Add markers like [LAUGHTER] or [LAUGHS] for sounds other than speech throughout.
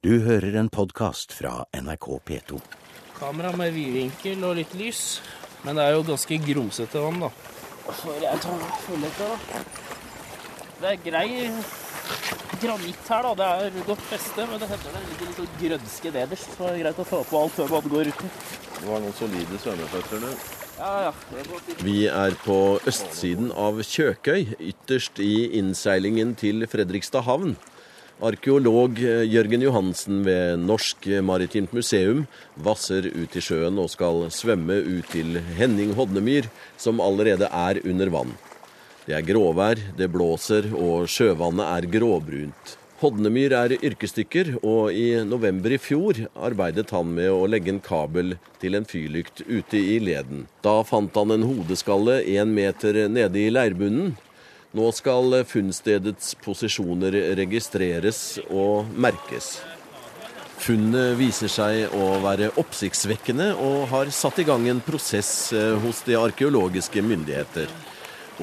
Du hører en podkast fra NRK P2. Kamera med vidvinkel og litt lys. Men det er jo ganske grumsete vann, da. Får jeg ta følge etter, da? Det er grei granitt her, da. Det er godt feste, men det hender det ligger litt grønske nederst. Så det er greit å ta på alt før man går uti. Det var noen solide svømmeføtter, du. Ja, ja. Vi er på østsiden av Kjøkøy, ytterst i innseilingen til Fredrikstad havn. Arkeolog Jørgen Johansen ved Norsk Maritimt Museum vasser ut i sjøen og skal svømme ut til Henning Hodnemyr, som allerede er under vann. Det er gråvær, det blåser, og sjøvannet er gråbrunt. Hodnemyr er yrkesdykker, og i november i fjor arbeidet han med å legge en kabel til en fyrlykt ute i leden. Da fant han en hodeskalle én meter nede i leirbunnen. Nå skal funnstedets posisjoner registreres og merkes. Funnet viser seg å være oppsiktsvekkende og har satt i gang en prosess eh, hos de arkeologiske myndigheter.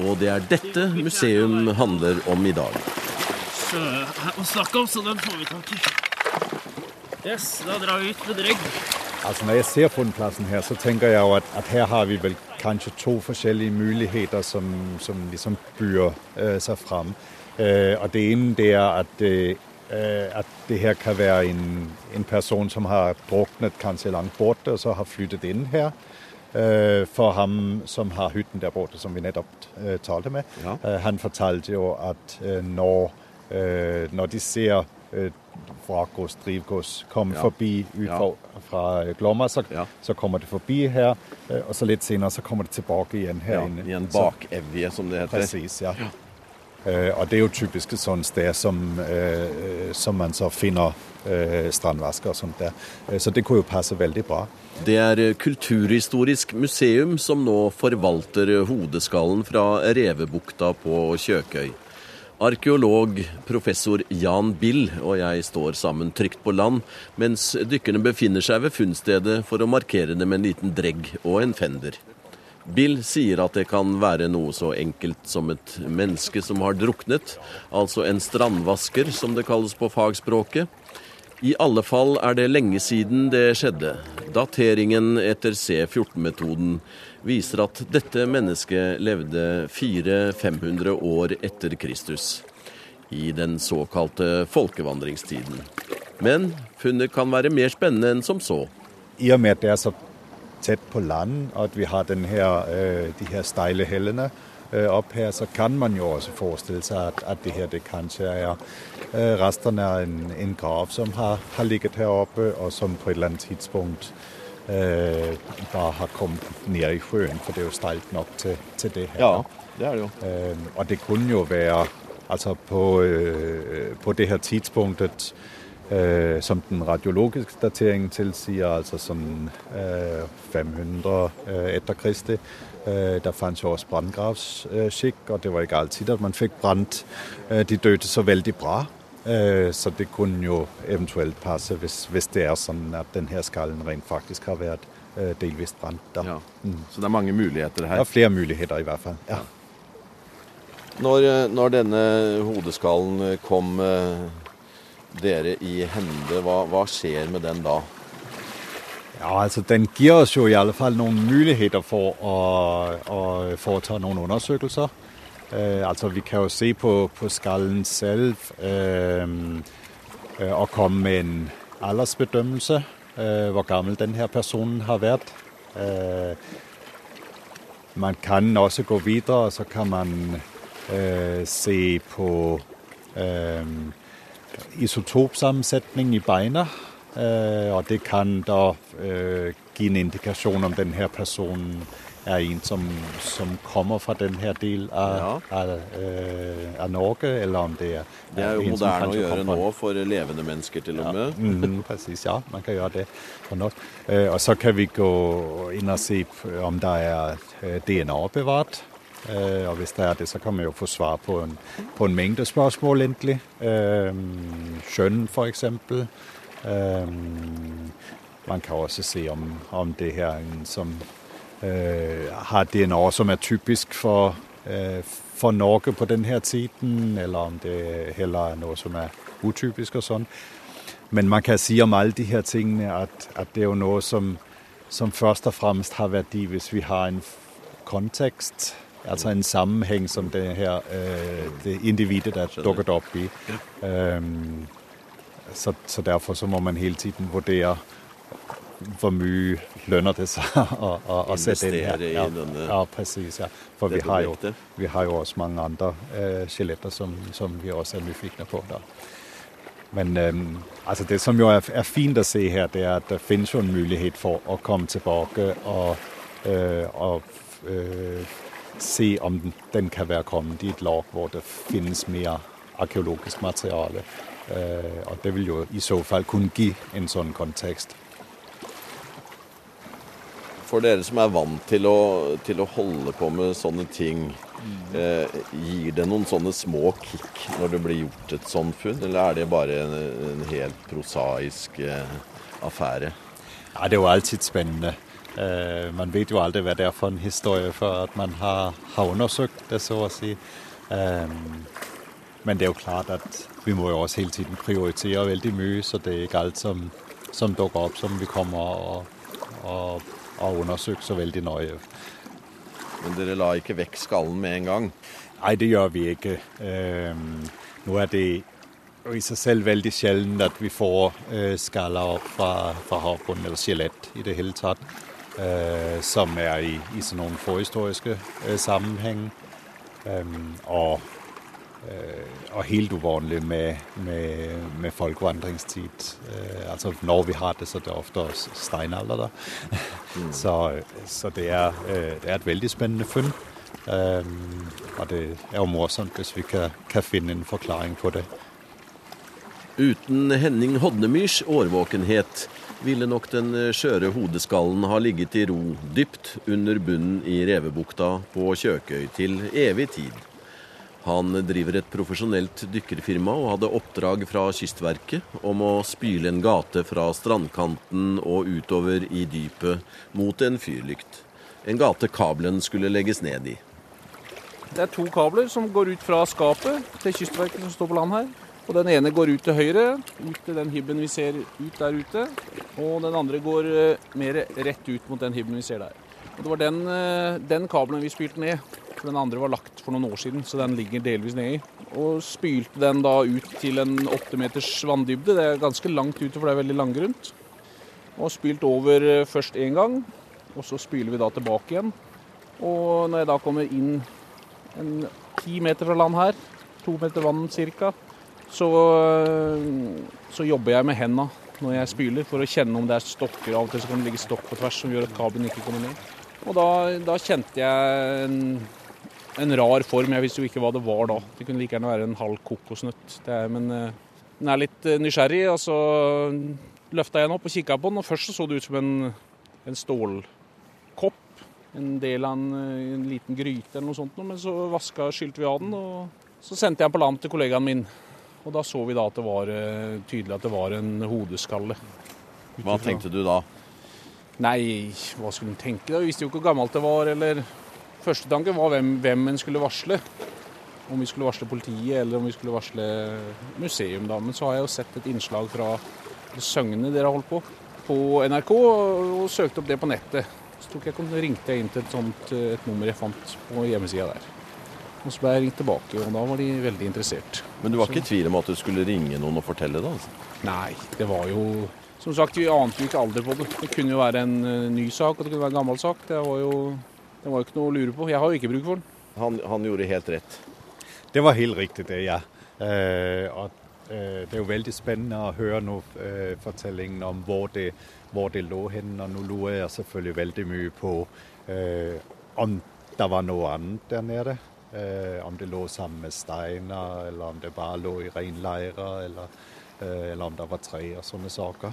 Og det er dette museum handler om i dag. Sjø å snakke om, så den får vi tak i. Yes, da drar vi ut med dregg. Altså Når jeg ser funnplassen her, så tenker jeg jo at, at her har vi vel kanskje to forskjellige muligheter som, som liksom byr øh, seg fram. Øh, og Det ene det er at, øh, at det her kan være en, en, person som har druknet kanskje langt borte, og så har flyttet inn her. For ham som har hytten der borte, som vi nettopp talte med. Ja. Han fortalte jo at når, når de ser vrakgods, drivgods komme Ja. forbi ut Ja. fra, fra Glomma, så, Ja. så kommer det forbi her. eh, Og så litt senere så kommer det tilbake igjen her inne. I en bakevje, som det heter. Precis, ja. Uh, og det er jo typisk et sånt sted som, uh, som man så finner uh, strandvasker og sånt der. Så det kunne jo passe veldig bra. Det er Kulturhistorisk museum som nå forvalter hodeskallen fra Revebukta på Kjøkøy. Arkeolog professor Jan Bill og jeg står sammen trygt på land, mens dykkerne befinner seg ved funnstedet for å markere det med en liten dregg og en fender. Bill sier at det kan være noe så enkelt som et menneske som har druknet, altså en strandvasker, som det kalles på fagspråket. I alle fall er det lenge siden det skjedde. Dateringen etter C14-metoden viser at dette mennesket levde 400-500 år etter Kristus. I den såkalte folkevandringstiden. Men funnet kan være mer spennende enn som så. I og med at det er så tett på land, og at vi har her, øh, de her steile hellene øh, opp her, så kan man jo også forestille seg at, at det her det kanskje er øh, restene av en, en grav som har, har ligget her oppe, og som på et eller annet tidspunkt øh, bare har kommet ned i sjøen, for det er jo steilt nok til, til det her. det er det jo. Øh, og det kunne jo være altså på, øh, på det her tidspunktet, øh, som den radiologiske dateringen tilsier, altså sånn øh, 500 øh, etter Kristi. Øh, der fantes jo også branngravskikk, og det var ikke alltid at man fikk brant øh, de døde så veldig bra. Øh, så det kunne jo eventuelt passe hvis, hvis det er sånn at denne skallen rent faktisk har vært øh, delvis brant. Ja. Mm. Så det er mange muligheter Det her. er flere muligheter i hvert fall. Ja. Når, når denne hodeskallen kom dere i hende, hva, hva skjer med den da? Ja, altså Den gir oss jo i alle fall noen muligheter for å, å foreta noen undersøkelser. Eh, altså Vi kan jo se på, på skallen selv eh, eh, og komme med en aldersbedømmelse. Eh, hvor gammel denne personen har vært. Eh, man kan også gå videre, og så kan man eh, se på eh, isotopsammensetning i beina. Eh, og det kan da eh, gi en indikasjon om denne personen er en som, som kommer fra denne del av, Ja. av, eh, av Norge, eller om det er Det er jo moderne å gjøre nå for levende mennesker til og med. Mm, precis, ja. Man kan gjøre det for. Øh, og så kan vi gå inn og se om det er øh, DNA bevart. Øh, og hvis det er det, så kan man jo få svar på en, på en mengde spørsmål, egentlig. Skjønn. Øh, man kan også se om, om det her er som øh, har DNA som er typisk for, øh, for Norge på denne tiden, eller om det heller er noe som er utypisk og sånn. men man kan si om alle de her tingene at, at det er jo noe som, som først og fremst har verdi hvis vi har en kontekst. Altså en sammenheng som det her øh, det individet er dukket opp i. Så, så, derfor så må man hele tiden vurdere hvor mye lønner det seg å, å, å sette inn her. I denne Ja, precis. Ja. For vi har, jo, vi har jo også mange andre øh, skjeletter som, som vi også er nyfikne på. Da. Men øhm, altså det som jo er, er fint å se her, det er at det finnes jo en mulighet for å komme tilbake og, øh, og øh, se om den, den kan være kommet i et lag hvor det finnes mer arkeologisk materiale. Øh, og det vil jo i så fall kunne gi en sånn kontekst. For dere som er vant til å, til å holde på med sånne ting, eh, gir det noen sånne små kick når det blir gjort et sånt funn, eller er det bare en, en helt prosaisk eh, affære? Ja, det er jo alltid spennende. Øh, man vet jo aldri hva det er for en historie før at man har, har undersøkt det, så å si. Eh, men det er jo klart at vi må jo også hele tiden prioritere veldig mye, så det er ikke alt som, som dukker opp som vi kommer og, og, og undersøker så veldig nøye. Men dere la ikke vekk skallen med en gang? Nei, det gjør vi ikke. Eh, nå er det i seg selv veldig sjelden at vi får eh, skaller opp fra, fra havbunnen, eller skjelett i det hele tatt, øh, som er i, i sånne noen forhistoriske øh, sammenheng. Og, øh, og helt uvanlig med, med, med folkevandringstid. Altså når vi har det, så det er ofte også steinalder der. [LAUGHS] så, så det, er, det er et veldig spennende funn. Um, og det er jo morsomt hvis vi kan, kan finne en forklaring på det. Uten Henning Hodnemyrs årvåkenhet ville nok den skjøre hodeskallen ha ligget i ro dypt under bunnen i Revebukta på Kjøkøy til evig tid. Han driver et profesjonelt dykkerfirma og hadde oppdrag fra Kystverket om å spyle en gate fra strandkanten og utover i dypet mot en fyrlykt. En gate kabelen skulle legges ned i. Det er to kabler som går ut fra skapet til Kystverket som står på land her. Og Den ene går ut til høyre, ut til den hybben vi ser ut der ute. Og den andre går eh, mer rett ut mot den hybben vi ser der. Og Det var den, eh, den kabelen vi spylte ned. Den andre var lagt for noen år siden, så den ligger delvis nedi. Og spylte den da ut til en åtte meters vanndybde. Det er ganske langt ute, for det er veldig langgrunt. Og spylt over eh, først én gang, og så spyler vi da tilbake igjen. Og når jeg da kommer inn en ti meter fra land her, to meter vann cirka, så, så jobber jeg med henda når jeg spyler, for å kjenne om det er stokker. Av og til så kan det ligge stokk på tvers som gjør at kabelen ikke kommer ned. Og da, da kjente jeg en, en rar form. Jeg visste jo ikke hva det var da. Det kunne like gjerne være en halv kokosnøtt. Er, men eh, den er litt eh, nysgjerrig, og så løfta jeg den opp og kikka på den. Og først så, så det ut som en, en stålkopp. En del av en, eh, en liten gryte eller noe sånt. Men så vaska, skylte vi av den, og så sendte jeg den på land til kollegaen min. Og da så vi da at det var eh, tydelig at det var en hodeskalle. Hva tenkte du da? Nei, hva skulle en tenke? da? Vi visste jo ikke hvor gammelt det var. eller... Første tanke var hvem, hvem en skulle varsle. Om vi skulle varsle politiet eller om vi skulle varsle museum. da. Men så har jeg jo sett et innslag fra Søgne dere har holdt på, på NRK, og søkte opp det på nettet. Så tok jeg, ringte jeg inn til et, sånt, eh, et nummer jeg fant på hjemmesida der. Og så ble jeg ringt tilbake, og da var de veldig interessert. Men du var ikke i tvil om at du skulle ringe noen og fortelle det? altså? Nei, det var jo Som sagt, vi ante jo ikke alder på det. Det kunne jo være en eh, ny sak, og det kunne være en gammel sak. Det var jo, det var jo ikke noe å lure på. Jeg har jo ikke bruk for den. Han, han gjorde helt rett. Det var helt riktig, det, ja. Eh, og øh, det er jo veldig spennende å høre nå eh, fortellingen om hvor det, hvor det lå hen. Og nå lurer jeg selvfølgelig veldig mye på eh, om det var noe annet der nede. Øh, om det lå sammen med steiner, eller om det bare lå i reinleirer, eller, eh, eller om det var tre og sånne saker.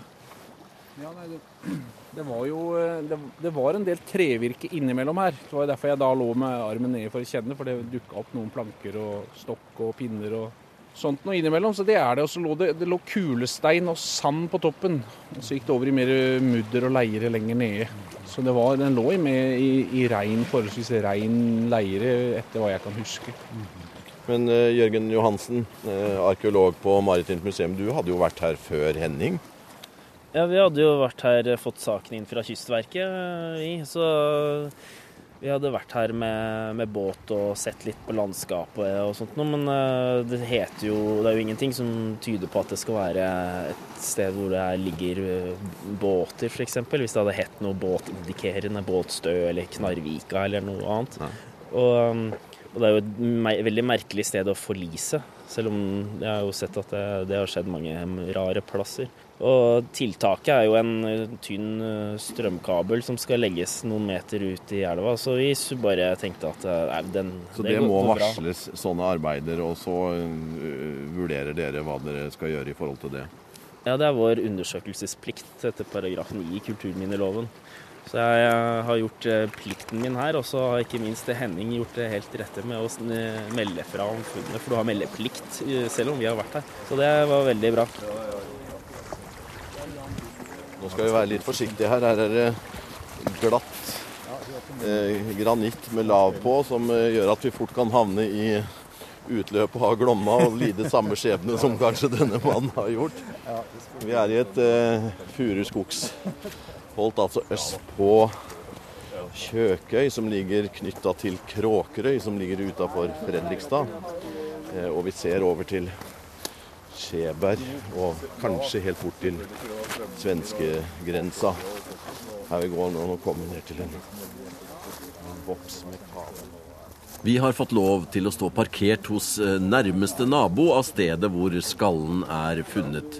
Ja, nei, det, [CLEARS THROAT] det var jo eh, det, det var en del trevirke innimellom her. Det var derfor jeg da lå med armen nede for å kjenne, for det dukka opp noen planker og stokk og pinner og sånt noe innimellom. Så det er det. Og så lå det, det lå kulestein og sand på toppen. Og så gikk det over i mer mudder og leire lenger nede. Så det var, den lå i, med, i, i rein, forholdsvis rein leire, etter hva jeg kan huske. Men uh, Jørgen Johansen, uh, arkeolog på Maritimt museum, du hadde jo vært her før Henning. Ja, vi hadde jo vært her, eh, fått saken inn fra Kystverket, vi. Så vi hadde vært her med, med båt og sett litt på landskapet og sånt noe. Men det heter jo Det er jo ingenting som tyder på at det skal være et sted hvor det ligger båter, f.eks. Hvis det hadde hett noe båtindikerende, Båtstø eller Knarvika eller noe annet. Og og det er jo et veldig merkelig sted å forlise, selv om jeg har jo sett at det, det har skjedd mange rare plasser. Og tiltaket er jo en tynn eh, strømkabel som skal legges noen meter ut i elva. Så vi bare tenkte at eh, nei, den Så det, det må varsles sånne arbeider, og så vurderer dere hva dere skal gjøre i forhold til det? Ja, det er vår undersøkelsesplikt etter paragraf 9 i kulturminneloven. Så jeg har gjort eh, plikten min her, og så har ikke minst Henning gjort det helt rette med å melde fra om funnet. For du har meldeplikt eh, selv om vi har vært her. Så det var veldig bra. Nå skal vi være litt forsiktige her. Her er det glatt eh, granitt med lav på, som eh, gjør at vi fort kan havne i utløpet av Glomma og lide samme skjebne som kanskje denne mannen har gjort. Vi er i et eh, furuskogsholt, altså øst på Kjøkøy, som ligger knytta til Kråkerøy, som ligger utafor Fredrikstad. Eh, og vi ser over til Skjeberg og kanskje helt bort til svenskegrensa. Her vi går nå, nå kommer vi ned til en, boks med kabel. Vi har fått lov til å stå parkert hos eh, nærmeste nabo av stedet hvor skallen er funnet.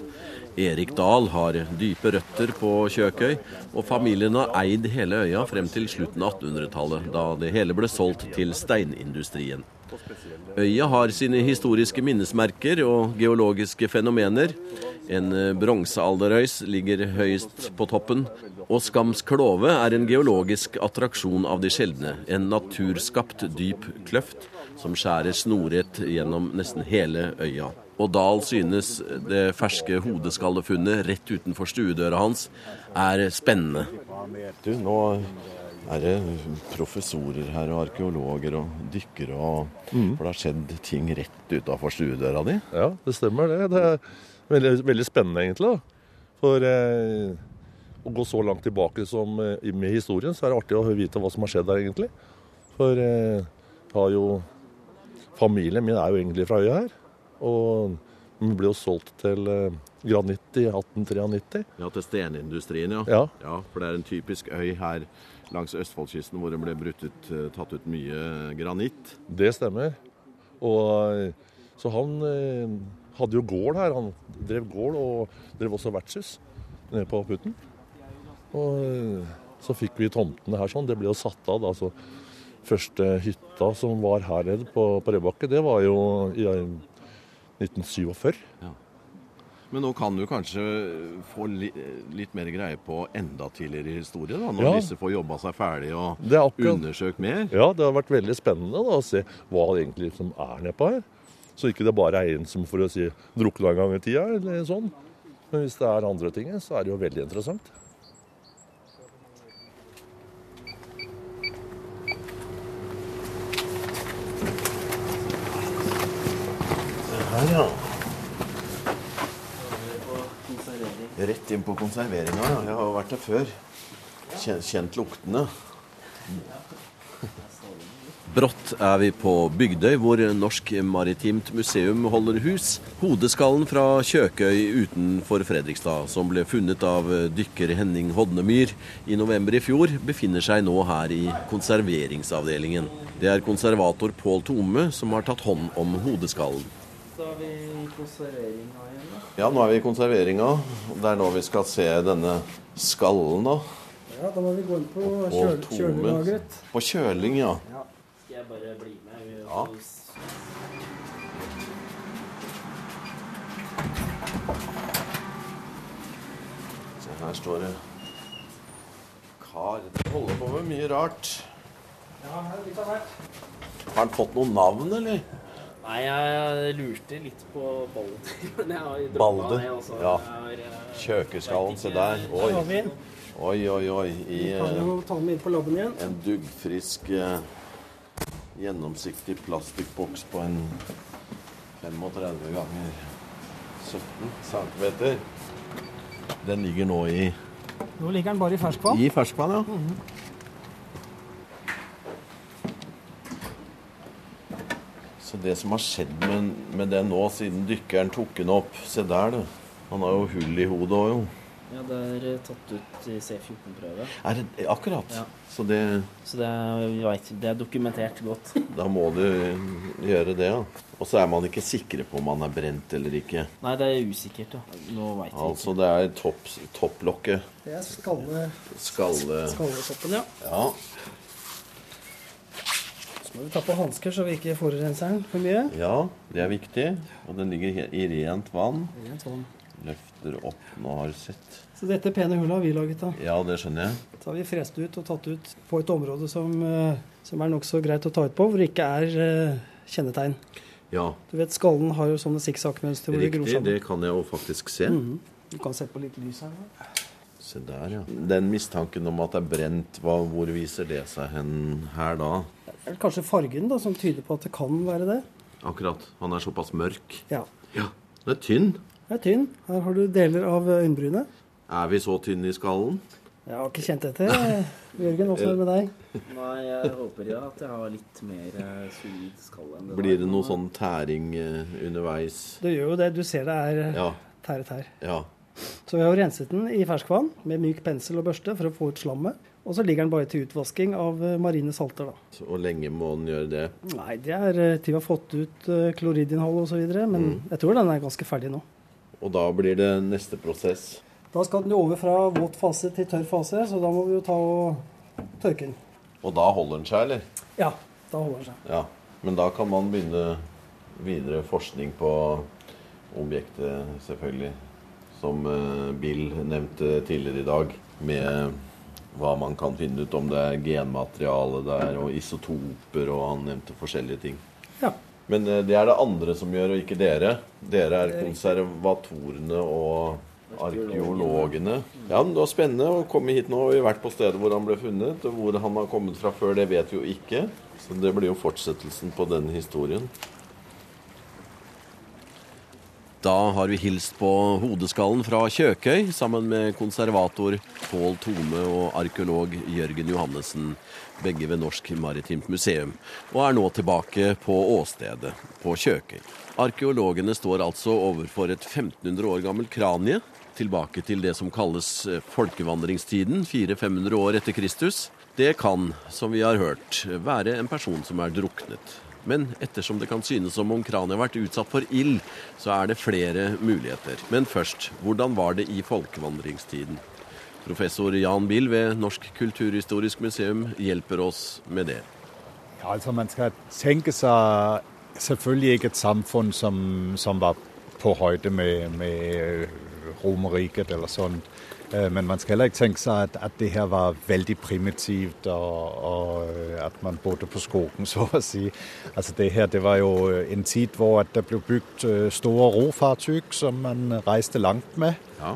Erik Dahl har dype røtter på Kjøkøy, og familien har eid hele øya frem til slutten av 1800-tallet, da det hele ble solgt til steinindustrien. Øya har sine historiske minnesmerker og geologiske fenomener. En bronsealderøys ligger høyest på toppen, og Skams klove er en geologisk attraksjon av de sjeldne. En naturskapt dyp kløft som skjærer snorrett gjennom nesten hele øya. Og Dahl synes det ferske hodeskallefunnet rett utenfor stuedøra hans er spennende. Du, nå er det professorer her og arkeologer og dykkere og mm. For det har skjedd ting rett utafor stuedøra di? Ja, det stemmer det. Det er veldig, veldig spennende, egentlig. da. For eh, å gå så langt tilbake som eh, med historien, så er det artig å vite hva som har skjedd der, egentlig. For eh, har jo Familien min er jo egentlig fra øya her. Og den ble jo solgt til eh, granitt i 1893. Ja, Til stenindustrien, ja. ja. ja. For det er en typisk øy her langs Østfoldkysten hvor det ble ut, eh, tatt ut mye granitt. Det stemmer. Og eh, Så han hadde jo gård her. Han drev gård og drev også vertshus nede på Putten. Og så fikk vi tomtene her sånn. Det ble jo satt av da. så Første hytta som var her nede på, på Rødbakke, det var jo i 1947. Ja. Men nå kan du kanskje få litt mer greie på enda tidligere historie, da, når ja. disse får jobba seg ferdig og undersøkt mer? Ja, det har vært veldig spennende da, å se hva det egentlig som er nedpå her. Så ikke det bare er en som for å si drukna en gang i tida, eller sånn. Men hvis det er andre ting, så er det jo veldig interessant. På konserveringa. Jeg har vært der før. Kjent luktene. Brått er vi på Bygdøy, hvor Norsk Maritimt Museum holder hus. Hodeskallen fra Kjøkøy utenfor Fredrikstad, som ble funnet av dykker Henning Hodnemyr i november i fjor, befinner seg nå her i konserveringsavdelingen. Det er konservator Pål Tome som har tatt hånd om hodeskallen. Da er vi i konserveringa igjen, da. Ja, nå er vi i konserveringa. Det er nå vi skal se denne skallen, da. Ja, da må vi gå inn på kjøl kjølingslageret. På kjøling, ja. ja. Skal jeg bare bli med? Ja. Se, her står det kar. Det holder på med mye rart. Ja, litt av hvert. Har han fått noe navn, eller? Nei, jeg lurte litt på Balder. [LAUGHS] Men jeg har Balder? Det, Altså. Ja. Eh, Kjøkeskallen, se der. Oi. Oi, oi, oi. I, Vi kan jo ta den inn på labben igjen. En duggfrisk uh, gjennomsiktig plastikkboks på en 35 ganger 17 cm. Den ligger nå i Nå ligger den bare i ferskvann. I ferskvann, ja. Så det som har skjedd med, med den nå, siden dykkeren tok den opp Se der, du. Han har jo hull i hodet òg, jo. Ja, det er eh, tatt ut i C14-prøve. Er det akkurat? Ja. Så det, Så det er, vet, det er dokumentert godt. [LAUGHS] da må du gjøre det, ja. Og så er man ikke sikre på om man er brent eller ikke. Nei, det er usikkert, ja. Nå veit vi Altså det er topp, topplokket. Det er skalle, Skalle... skalletoppen, ja. Ja. Må vi ta på hansker så vi ikke forurenser den for mye. ja, det er viktig. Og den ligger i rent vann. Rent vann. Løfter opp nå har sett. Så dette pene hullet har vi laget, da. Ja, det skjønner jeg. Så har vi frest ut og tatt ut på et område som, eh, som er nokså greit å ta ut på, hvor det ikke er eh, kjennetegn. Ja, Du vet, Skallen har jo sånne sikksakkmønster hvor det gror riktig. sammen. Det kan jeg jo faktisk se. Mhm. Du kan se på litt lys her. da. Se der, ja. Den mistanken om at det er brent, hva, hvor viser det seg hen her da? Er kanskje fargen da, som tyder på at det kan være det. Akkurat. Han er såpass mørk. Ja. Ja. Den er tynn. Den er tynn. Her har du deler av øyenbrynet. Er vi så tynne i skallen? Jeg har ikke kjent etter. [LAUGHS] Jørgen, åssen er det med deg? Nei, jeg håper ja at jeg har litt mer eh, solid skall enn det Blir det noe sånn tæring eh, underveis? Det gjør jo det. Du ser det er eh, Ja. tære tær. Ja. Så vi har jo renset den i ferskvann med myk pensel og børste for å få ut slammet. Og så ligger den bare til utvasking av eh, marine salter, da. Så Hvor lenge må den gjøre det? Nei, det er eh, til vi har fått ut eh, kloridinnhold osv. Men jeg tror den er ganske ferdig nå. Og da blir det neste prosess. Da skal den jo over fra våt fase til tørr fase, så da må vi jo ta og tørke den. Og da holder den seg, eller? Ja, da holder den seg. Ja. Men da kan man begynne videre forskning på objektet, selvfølgelig. Som eh, Bill nevnte tidligere i dag, med hva man kan finne ut om det er genmateriale der, og isotoper, og han nevnte forskjellige ting. Ja. Men eh, det er det andre som gjør, og ikke dere. Dere er konservatorene og arkeologene. Ja, men Det var spennende å komme hit nå. Vi har vært på stedet hvor han ble funnet. og Hvor han har kommet fra før, det vet vi jo ikke. Så det blir jo fortsettelsen på denne historien. Da har vi hilst på hodeskallen fra Kjøkøy sammen med konservator Pål Tome og arkeolog Jørgen Johannessen, begge ved Norsk Maritimt Museum, og er nå tilbake på åstedet på Kjøkøy. Arkeologene står altså overfor et 1500 år gammelt kranie, tilbake til det som kalles eh, folkevandringstiden, 400-500 år etter Kristus. Det kan, som vi har hørt, være en person som er druknet. Men ettersom det kan synes som om kraniet har vært utsatt for ild, så er det flere muligheter. Men først, hvordan var det i folkevandringstiden? Professor Jan Bill ved Norsk kulturhistorisk museum hjelper oss med det. Ja, altså Man skal tenke seg selvfølgelig ikke et samfunn som, som var på høyde med, med Romerriket eller sånn. Eh, Men man skal heller ikke tenke seg at, at det her var veldig primitivt, og, og øh, at man bodde på skogen, [LAUGHS] så å si. Altså Det her det var jo en tid hvor at det ble bygd øh, store rofartøy som man reiste langt med. Ja.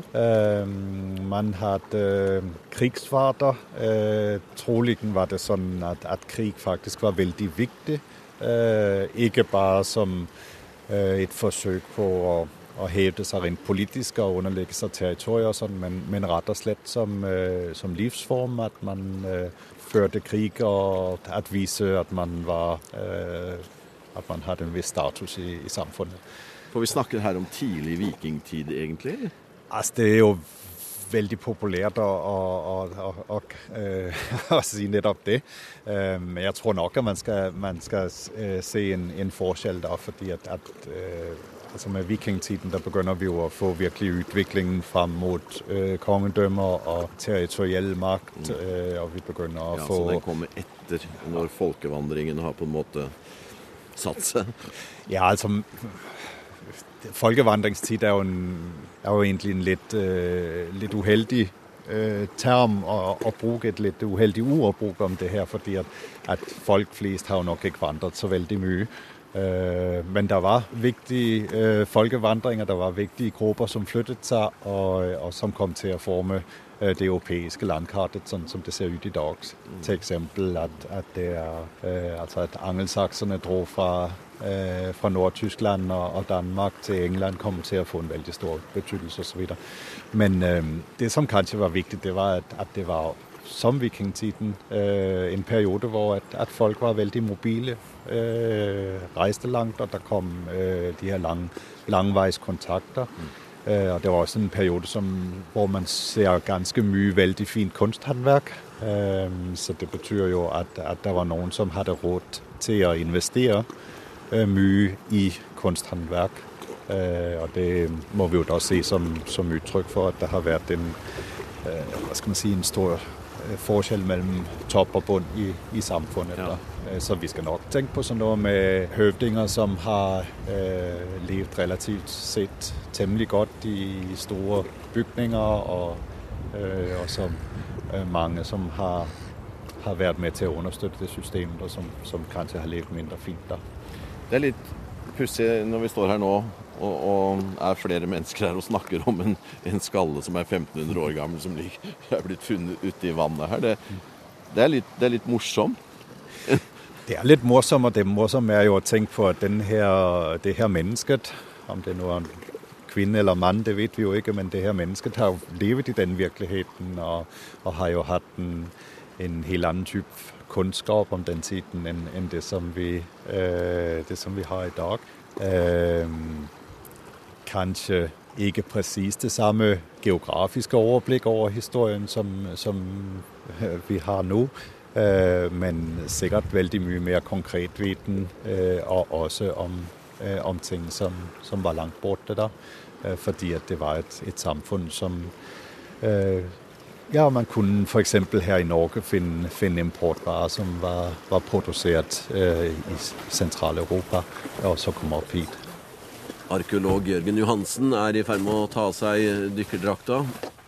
Man hadde krigsfarter. Trolig var det sånn at, at krig faktisk var veldig viktig. Ikke bare som et forsøk på å, å hevde seg rent politisk og underlegge seg territorier, sånn, men, men rett og slett som, uh, som livsform. At man uh, førte krig og at vise at man var uh, at man hadde en viss status i, i samfunnet. For vi snakker her om tidlig vikingtid, egentlig? Altså, det er jo veldig populært å, å, å, å, si nettopp det. Men jeg tror nok at man skal, man skal se en, en forskjell da, fordi at, at altså med vikingtiden der begynner vi jo å få virkelig utviklingen fram mot øh, kongedømmer og territoriell makt. øh, og vi begynner å Ja, få Så den kommer etter, når folkevandringen har på en måte satt seg? Ja, altså Folkevandringstid er jo, en, er jo egentlig en litt, øh, litt uheldig øh, term å, å bruke et litt uheldig ord å bruke om det her, fordi at, at folk flest har jo nok ikke vandret så veldig mye. Men det var viktige folkevandringer, det var viktige grupper som flyttet seg, og, og som kom til å forme det europeiske landkartet sånn som det ser ut i dag. Til eksempel at, at, det er, altså at angelsakserne dro fra, fra Nord-Tyskland og, og, Danmark til England, kom til å få en veldig stor betydelse osv. Men det som kanskje var viktig, det var at, at det var som vikingtiden en periode hvor at, at, folk var veldig mobile. reiste langt, og der kom de her lang, langveiskontakter. Mm. Og det var også en periode som, hvor man ser ganske mye veldig fint kunsthåndverk. Så det betyr jo at, at det var noen som hadde råd til å investere mye i kunsthåndverk. Og det må vi jo da se som, som uttrykk for at det har vært en, hva skal man si, en stor forskjell mellom topp og bunn i, i samfunnet. Ja. Så vi skal nok tenke på sånn noe med høvdinger som har eh, levd relativt sett temmelig godt i store bygninger, og, eh, og som eh, mange som har, har, vært med til å understøtte det systemet, og som, som kanskje har levd mindre fint. da. Det er litt pussig når vi står her nå og, og, er flere mennesker her og snakker om en, en skalle som er 1500 år gammel, som [LAUGHS] er blitt funnet ute i vannet her. Det, det, er, litt, litt morsomt. [LAUGHS] Det er litt morsomt, og det morsomme er jo å tenke på at her, det her mennesket, om det nå er en kvinne eller mann, det vet vi jo ikke, men det her mennesket har levd i den virkeligheten og, og har jo hatt en, en helt annen type kunnskap om den tiden enn, enn det, som vi, øh, det, som vi, har i dag. Øh, kanskje ikke presis det samme geografiske overblikk over historien som, som vi har nå. Øh, men sikkert veldig mye mer konkret viten, øh, og også om, øh, om ting som, som, var langt borte da. fordi at det var et, et samfunn som ja, man kunne f.eks. her i Norge finne, finne importvarer som var, var produsert i Sentral-Europa, og så komme opp hit. Arkeolog Jørgen Johansen er i ferd med å ta av seg dykkerdrakta.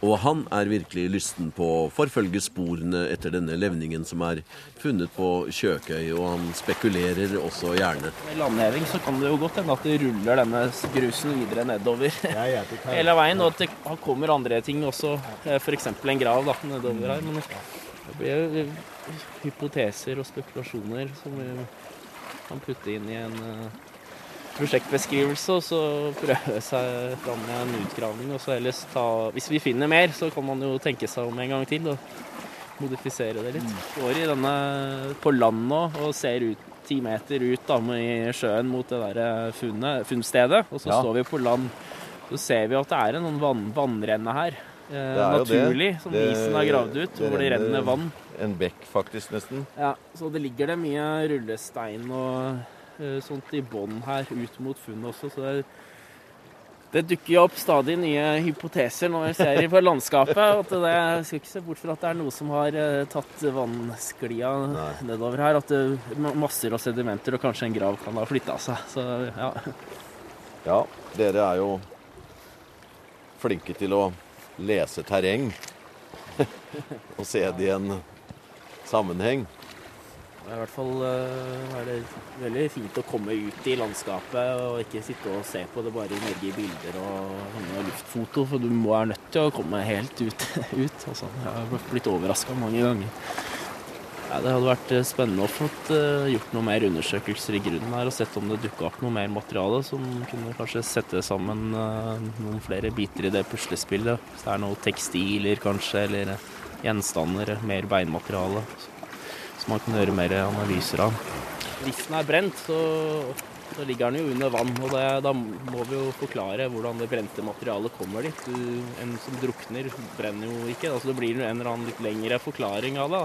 Og han er virkelig lysten på å forfølge sporene etter denne levningen som er funnet på Kjøkøy, og han spekulerer også gjerne. Med landheving så kan det jo godt hende at det ruller denne grusen videre nedover [LAUGHS] hele veien, og at det kommer andre ting også, eh, f.eks. en grav da, nedover her. Men det blir jo hypoteser og spekulasjoner som vi kan putte inn i en eh, prosjektbeskrivelse og så prøve seg fram med en utgravning. og så ellers ta, Hvis vi finner mer, så kan man jo tenke seg om en gang til og modifisere det litt. Går i denne på land nå og ser ut ti meter ut da, i sjøen mot det der funnet, funnstedet. Og så ja. står vi på land. Så ser vi at det er en vann, vannrenne her. Eh, naturlig, som det, isen har gravd ut, hvor det renner vann. En bekk, faktisk, nesten. Ja, så det ligger det mye rullestein og Eh, sånt i bånn her ut mot funnet også. Så det, det dukker jo opp stadig nye hypoteser når vi ser på landskapet. at det, Jeg skal ikke se bort fra at det er noe som har uh, tatt vannsklia nedover her. At det masser av sedimenter og kanskje en grav kan ha flytta seg. Så ja. Ja, dere er jo flinke til å lese terreng [LAUGHS] og se det i en sammenheng. I hvert fall uh, er det veldig fint å komme ut i landskapet og ikke sitte og se på det bare i Norge i bilder og luftfoto, for du må være nødt til å komme helt ut. [LAUGHS] ut altså. Jeg har blitt overraska mange ganger. Ja, det hadde vært eh, spennende å få uh, gjort noe mer undersøkelser i grunnen her og sett om det dukka opp noe mer materiale som kunne kanskje sette sammen noen flere biter i det puslespillet. Hvis det er noe tekstiler kanskje, eller gjenstander, mer beinmateriale som man kan gjøre mer analyser av. Hvis den er brent, så, så ligger den jo under vann. og det, Da må vi jo forklare hvordan det brente materialet kommer dit. Du, en som drukner, brenner jo ikke. altså Det blir en eller annen litt lengre forklaring av det.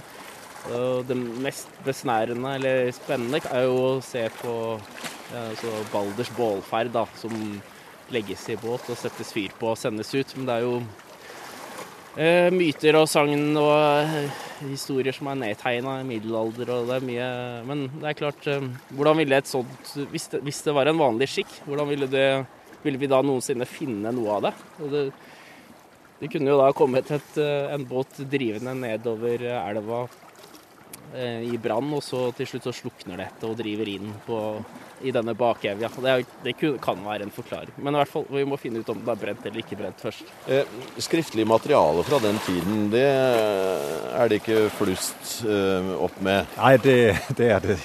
Og det mest besnærende eller spennende er jo å se på altså Balders bålferd, da, som legges i båt og settes fyr på og sendes ut. Men det er jo myter og sagn og eh, historier som er nedtegna i middelalder og det er mye Men det er klart, eh, hvordan ville et sånt hvis det, hvis det var en vanlig skikk, hvordan ville det Ville vi da noensinne finne noe av det? det? Det kunne jo da kommet et, eh, en båt drivende nedover elva eh, i brann, og så til slutt så slukner dette og driver inn på i denne bakevja. Det, er, det kan være en forklaring. Men i hvert fall, vi må finne ut om det er brent eller ikke brent først. Eh, skriftlig materiale fra den tiden, det er det ikke flust eh, opp med? Nei, det, det, er det,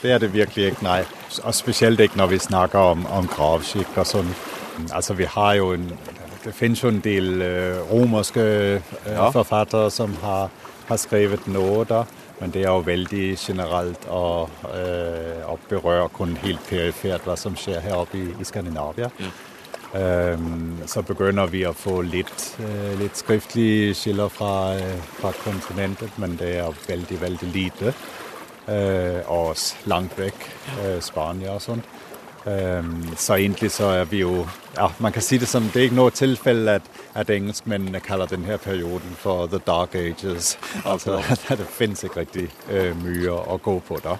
det, er det virkelig ikke. Nei. Og spesielt ikke når vi snakker om, om gravskikk og sånn. Altså, vi har jo en Det finnes jo en del eh, romerske uh, ja. forfattere som har, har skrevet noe da. Men det er jo veldig generelt og, øh, å berøre kun helt perifert hva som skjer her oppe i, i Skandinavia. Ja. Um, så begynner vi å få litt, uh, litt skriftlige skiller fra, uh, fra, kontinentet, men det er veldig, veldig lite. Uh, og langt vekk. Spania og sånn. Så egentlig så er vi jo ja, Man kan si det som det er ikke noe tilfelle at, at engelskmennene kaller denne perioden for the dark ages. Altså, [LAUGHS] Det finnes ikke riktig uh, mye å gå på da.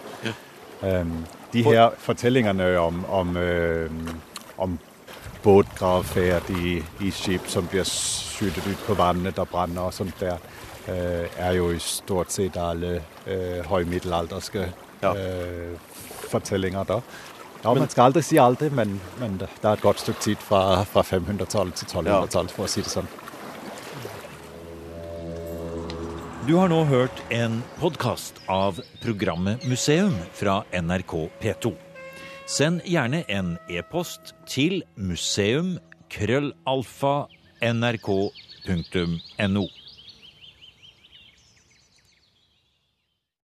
Um, de her fortellingene om, om, uh, om båtgravferd i, i, skip som blir skutt ut på vannet og brenner og sånt der, uh, er jo i stort sett alle uh, høymiddelalderske ja. fortellinger da. Ja, Man skal aldri si aldri, men, men det er et godt stykke tid fra, fra 500-tallet til 1200-tallet, for å si det sånn. Du har nå hørt en podkast av programmet Museum fra NRK P2. Send gjerne en e-post til museum krøllalfa nrk.no.